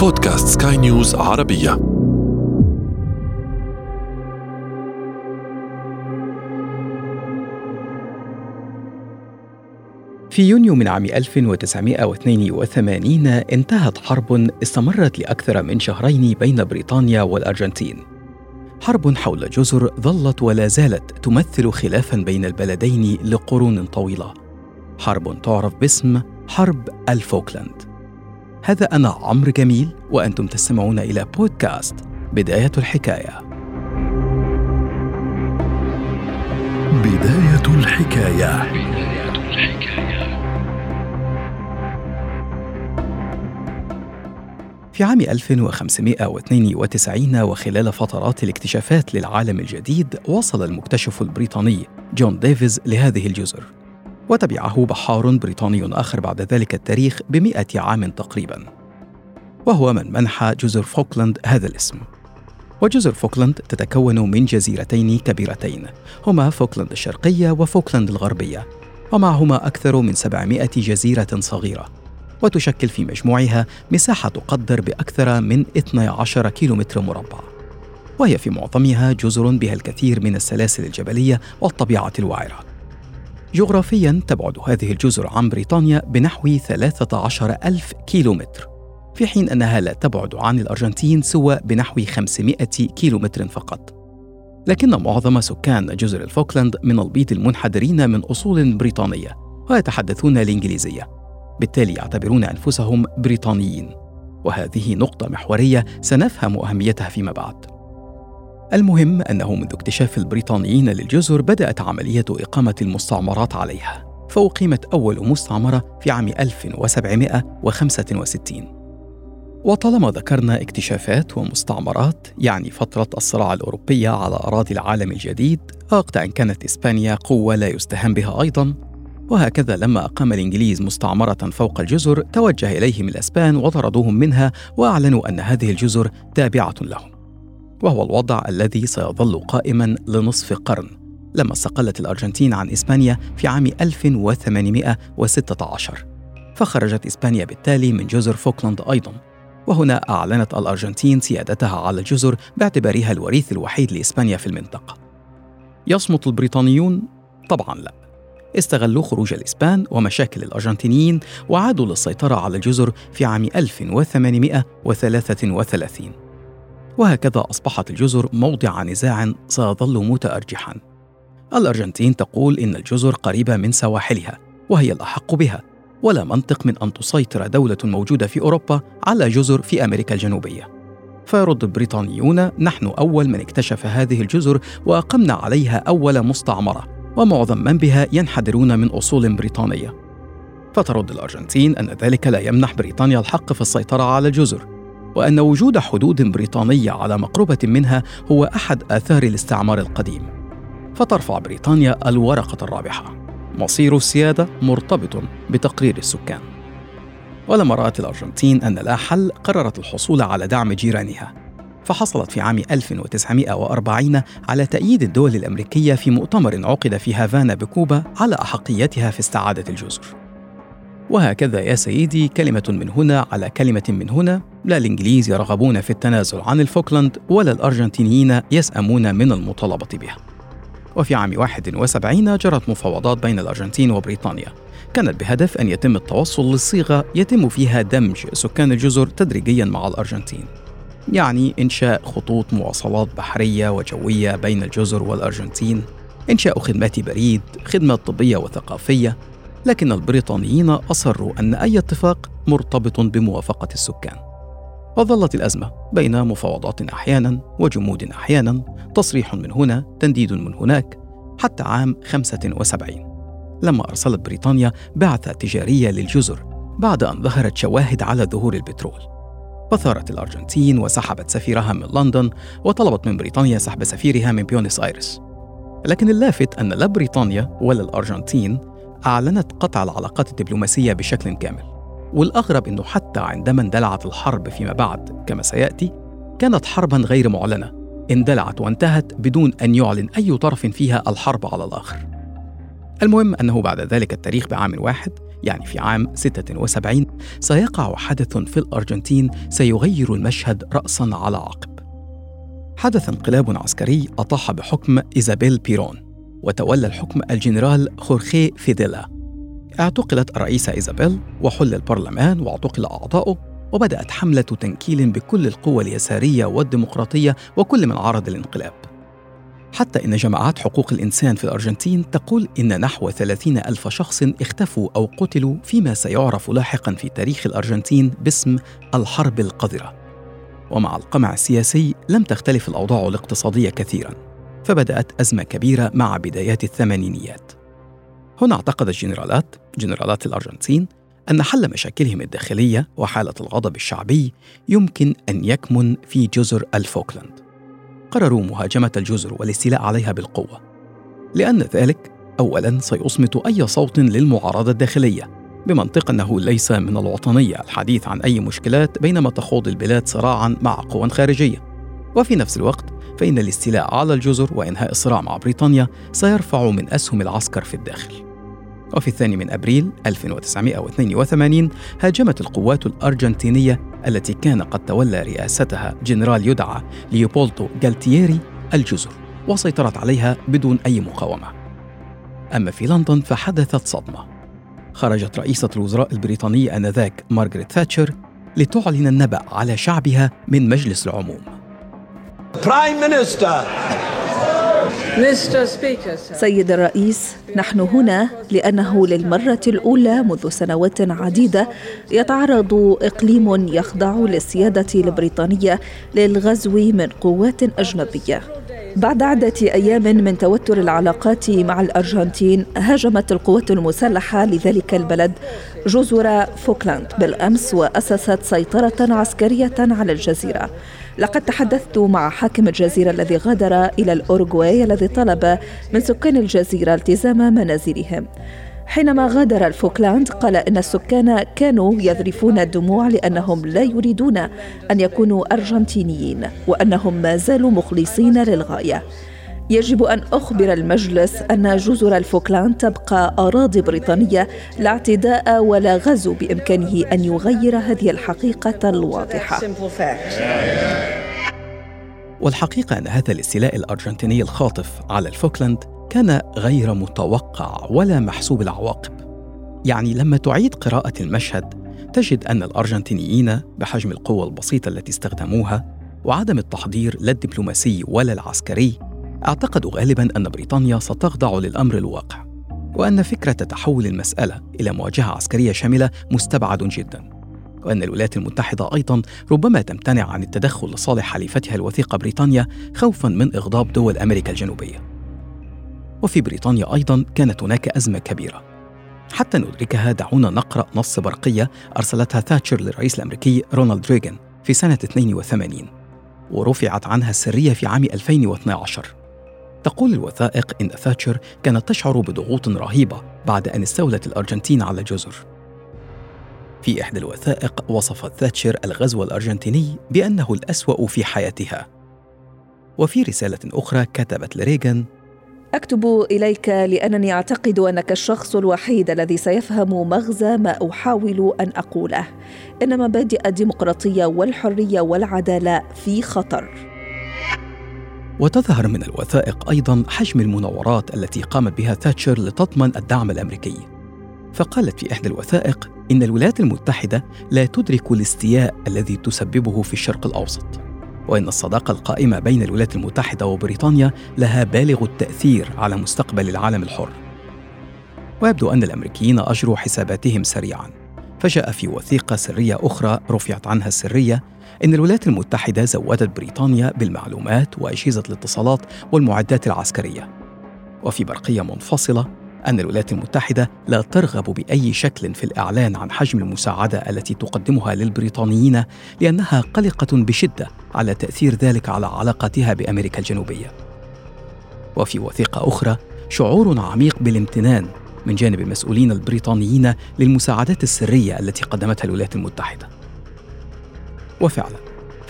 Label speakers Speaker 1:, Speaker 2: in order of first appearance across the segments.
Speaker 1: بودكاست سكاي نيوز عربية. في يونيو من عام 1982 انتهت حرب استمرت لأكثر من شهرين بين بريطانيا والأرجنتين. حرب حول جزر ظلت ولا زالت تمثل خلافا بين البلدين لقرون طويلة. حرب تعرف باسم حرب الفوكلاند. هذا أنا عمرو جميل وأنتم تستمعون إلى بودكاست بداية الحكاية. بداية الحكاية. بداية الحكاية في عام 1592 وخلال فترات الاكتشافات للعالم الجديد وصل المكتشف البريطاني جون ديفيز لهذه الجزر. وتبعه بحار بريطاني آخر بعد ذلك التاريخ بمئة عام تقريبا. وهو من منح جزر فوكلاند هذا الاسم. وجزر فوكلاند تتكون من جزيرتين كبيرتين هما فوكلاند الشرقية وفوكلاند الغربية ومعهما أكثر من 700 جزيرة صغيرة. وتشكل في مجموعها مساحة تقدر بأكثر من 12 كيلومتر مربع. وهي في معظمها جزر بها الكثير من السلاسل الجبلية والطبيعة الوعرة. جغرافيا تبعد هذه الجزر عن بريطانيا بنحو 13 ألف كيلومتر في حين أنها لا تبعد عن الأرجنتين سوى بنحو 500 كيلومتر فقط. لكن معظم سكان جزر الفوكلاند من البيض المنحدرين من أصول بريطانية ويتحدثون الإنجليزية. بالتالي يعتبرون أنفسهم بريطانيين. وهذه نقطة محورية سنفهم أهميتها فيما بعد. المهم أنه منذ اكتشاف البريطانيين للجزر بدأت عملية إقامة المستعمرات عليها فأقيمت أول مستعمرة في عام 1765 وطالما ذكرنا اكتشافات ومستعمرات يعني فترة الصراع الأوروبي على أراضي العالم الجديد وقت أن كانت إسبانيا قوة لا يستهان بها أيضا. وهكذا لما أقام الإنجليز مستعمرة فوق الجزر توجه إليهم الأسبان وطردوهم منها وأعلنوا أن هذه الجزر تابعة لهم. وهو الوضع الذي سيظل قائما لنصف قرن. لما استقلت الأرجنتين عن إسبانيا في عام 1816 فخرجت إسبانيا بالتالي من جزر فوكلاند أيضا. وهنا أعلنت الأرجنتين سيادتها على الجزر باعتبارها الوريث الوحيد لإسبانيا في المنطقة. يصمت البريطانيون؟ طبعا لا. استغلوا خروج الإسبان ومشاكل الأرجنتينيين وعادوا للسيطرة على الجزر في عام 1833 وهكذا أصبحت الجزر موضع نزاع سيظل متأرجحا الأرجنتين تقول إن الجزر قريبة من سواحلها وهي الأحق بها. ولا منطق من أن تسيطر دولة موجودة في أوروبا على جزر في أمريكا الجنوبية. فيرد البريطانيون نحن أول من اكتشف هذه الجزر وأقمنا عليها أول مستعمرة ومعظم من بها ينحدرون من أصول بريطانية. فترد الأرجنتين أن ذلك لا يمنح بريطانيا الحق في السيطرة على الجزر. وأن وجود حدود بريطانية على مقربة منها هو أحد آثار الاستعمار القديم. فترفع بريطانيا الورقة الرابحة. مصير السيادة مرتبط بتقرير السكان. ولما رأت الأرجنتين أن لا حل قررت الحصول على دعم جيرانها. فحصلت في عام 1940 على تأييد الدول الأمريكية في مؤتمر عقد في هافانا بكوبا على أحقيتها في استعادة الجزر. وهكذا يا سيدي كلمة من هنا على كلمة من هنا. لا الإنجليز يرغبون في التنازل عن الفوكلاند ولا الأرجنتينيين يسأمون من المطالبة بها. وفي عام 71 جرت مفاوضات بين الأرجنتين وبريطانيا. كانت بهدف أن يتم التوصل لصيغة يتم فيها دمج سكان الجزر تدريجيا مع الأرجنتين. يعني إنشاء خطوط مواصلات بحرية وجوية بين الجزر والأرجنتين. إنشاء خدمات بريد خدمات طبية وثقافية. لكن البريطانيين أصروا أن أي اتفاق مرتبط بموافقة السكان. وظلت الأزمة بين مفاوضات أحيانا وجمود أحيانا تصريح من هنا تنديد من هناك حتى عام 75 لما أرسلت بريطانيا بعثة تجارية للجزر بعد أن ظهرت شواهد على ظهور البترول. فثارت الأرجنتين وسحبت سفيرها من لندن وطلبت من بريطانيا سحب سفيرها من بيونس آيرس. لكن اللافت أن لا بريطانيا ولا الأرجنتين أعلنت قطع العلاقات الدبلوماسية بشكل كامل والأغرب أنه حتى عندما اندلعت الحرب فيما بعد كما سيأتي كانت حربا غير معلنة اندلعت وانتهت بدون أن يعلن أي طرف فيها الحرب على الآخر. المهم أنه بعد ذلك التاريخ بعام واحد يعني في عام 76 سيقع حدث في الأرجنتين سيغير المشهد رأسا على عقب. حدث انقلاب عسكري أطاح بحكم إيزابيل بيرون. وتولى الحكم الجنرال خورخي فيديلا. اعتقلت الرئيسة إيزابيل وحل البرلمان واعتقل أعضاؤه وبدأت حملة تنكيل بكل القوى اليسارية والديمقراطية وكل من عارض الانقلاب. حتى إن جماعات حقوق الإنسان في الأرجنتين تقول إن نحو 30 ألف شخص اختفوا أو قتلوا فيما سيعرف لاحقا في تاريخ الأرجنتين باسم الحرب القذرة. ومع القمع السياسي لم تختلف الأوضاع الاقتصادية كثيرا. فبدأت أزمة كبيرة مع بدايات الثمانينيات. هنا اعتقد الجنرالات جنرالات الأرجنتين أن حل مشاكلهم الداخلية وحالة الغضب الشعبي يمكن أن يكمن في جزر الفوكلاند. قرروا مهاجمة الجزر والاستيلاء عليها بالقوة. لأن ذلك أولاً سيصمت أي صوت للمعارضة الداخلية بمنطق أنه ليس من الوطنية الحديث عن أي مشكلات بينما تخوض البلاد صراعاً مع قوى خارجية. وفي نفس الوقت فإن الاستيلاء على الجزر وإنهاء الصراع مع بريطانيا سيرفع من أسهم العسكر في الداخل. وفي الثاني من أبريل 1982 هاجمت القوات الأرجنتينية التي كان قد تولى رئاستها جنرال يدعى ليوبولتو جالتييري الجزر وسيطرت عليها بدون أي مقاومة. أما في لندن فحدثت صدمة. خرجت رئيسة الوزراء البريطانية آنذاك مارغريت ثاتشر لتعلن النبأ على شعبها من مجلس العموم.
Speaker 2: Prime Minister
Speaker 3: سيد الرئيس نحن هنا لأنه للمرة الأولى منذ سنوات عديدة يتعرض إقليم يخضع للسيادة البريطانية للغزو من قوات أجنبية. بعد عدة أيام من توتر العلاقات مع الأرجنتين هاجمت القوات المسلحة لذلك البلد جزر فوكلاند بالأمس وأسست سيطرة عسكرية على الجزيرة. لقد تحدثت مع حاكم الجزيرة الذي غادر إلى الأورغواي الذي طلب من سكان الجزيرة التزام منازلهم. حينما غادر الفوكلاند قال إن السكان كانوا يذرفون الدموع لأنهم لا يريدون أن يكونوا أرجنتينيين وأنهم ما زالوا مخلصين للغاية. يجب أن أخبر المجلس أن جزر الفوكلاند تبقى أراضي بريطانية لا اعتداء ولا غزو بإمكانه أن يغير هذه الحقيقة الواضحة.
Speaker 1: والحقيقة أن هذا الاستيلاء الأرجنتيني الخاطف على الفوكلاند كان غير متوقع ولا محسوب العواقب. يعني لما تعيد قراءة المشهد تجد أن الأرجنتينيين بحجم القوة البسيطة التي استخدموها وعدم التحضير لا الدبلوماسي ولا العسكري اعتقدوا غالبا أن بريطانيا ستخضع للأمر الواقع وأن فكرة تحول المسألة إلى مواجهة عسكرية شاملة مستبعد جدا وأن الولايات المتحدة أيضا ربما تمتنع عن التدخل لصالح حليفتها الوثيقة بريطانيا خوفا من إغضاب دول أمريكا الجنوبية. وفي بريطانيا أيضا كانت هناك أزمة كبيرة. حتى ندركها دعونا نقرأ نص برقيه أرسلتها ثاتشر للرئيس الأمريكي رونالد ريغان في سنة 82 ورفعت عنها السرية في عام 2012 تقول الوثائق إن ثاتشر كانت تشعر بضغوط رهيبة بعد أن استولت الأرجنتين على الجزر في إحدى الوثائق وصفت ثاتشر الغزو الأرجنتيني بأنه الأسوأ في حياتها. وفي رسالة أخرى كتبت لريغان
Speaker 3: أكتب إليك لأنني أعتقد أنك الشخص الوحيد الذي سيفهم مغزى ما أحاول أن أقوله. ان مبادئ الديمقراطية والحرية والعدالة في خطر.
Speaker 1: وتظهر من الوثائق أيضا حجم المناورات التي قامت بها تاتشر لتضمن الدعم الأمريكي. فقالت في إحدى الوثائق إن الولايات المتحدة لا تدرك الاستياء الذي تسببه في الشرق الأوسط وإن الصداقة القائمة بين الولايات المتحدة وبريطانيا لها بالغ التأثير على مستقبل العالم الحر. ويبدو أن الأمريكيين أجروا حساباتهم سريعا. فجاء في وثيقة سرية أخرى رفعت عنها السرية إن الولايات المتحدة زودت بريطانيا بالمعلومات وأجهزة الاتصالات والمعدات العسكرية. وفي برقية منفصلة أن الولايات المتحدة لا ترغب بأي شكل في الإعلان عن حجم المساعدة التي تقدمها للبريطانيين لأنها قلقة بشدة على تأثير ذلك على علاقاتها بأمريكا الجنوبية. وفي وثيقة أخرى شعور عميق بالامتنان من جانب المسؤولين البريطانيين للمساعدات السرية التي قدمتها الولايات المتحدة. وفعلا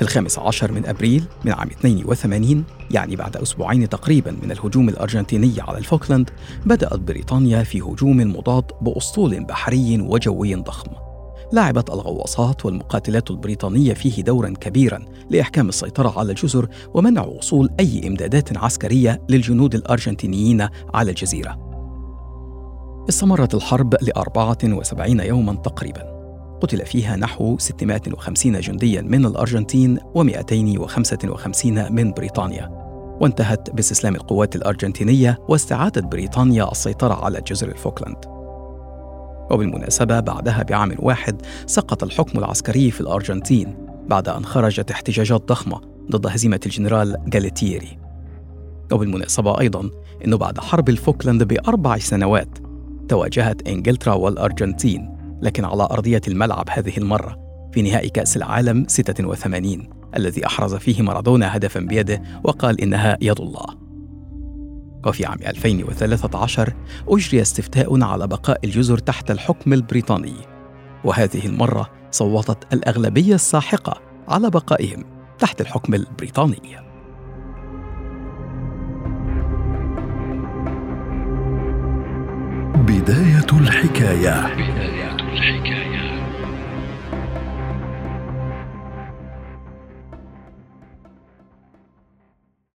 Speaker 1: في الخامس عشر من أبريل من عام 82 يعني بعد أسبوعين تقريبا من الهجوم الأرجنتيني على الفوكلاند بدأت بريطانيا في هجوم مضاد بأسطول بحري وجوي ضخم لعبت الغواصات والمقاتلات البريطانية فيه دورا كبيرا لإحكام السيطرة على الجزر ومنع وصول أي إمدادات عسكرية للجنود الأرجنتينيين على الجزيرة استمرت الحرب ل 74 يوما تقريبا. قتل فيها نحو 650 جنديا من الأرجنتين و255 من بريطانيا. وانتهت باستسلام القوات الأرجنتينية واستعادت بريطانيا السيطرة على جزر الفوكلاند. وبالمناسبة بعدها بعام واحد سقط الحكم العسكري في الأرجنتين بعد أن خرجت احتجاجات ضخمة ضد هزيمة الجنرال جاليتيري وبالمناسبة أيضا أنه بعد حرب الفوكلاند بأربع سنوات تواجهت إنجلترا والأرجنتين لكن على أرضية الملعب هذه المرة في نهائي كأس العالم 86 الذي أحرز فيه مارادونا هدفا بيده وقال إنها يد الله. وفي عام 2013 أجري استفتاء على بقاء الجزر تحت الحكم البريطاني. وهذه المرة صوتت الأغلبية الساحقة على بقائهم تحت الحكم البريطاني.
Speaker 4: بداية الحكاية. بداية الحكاية.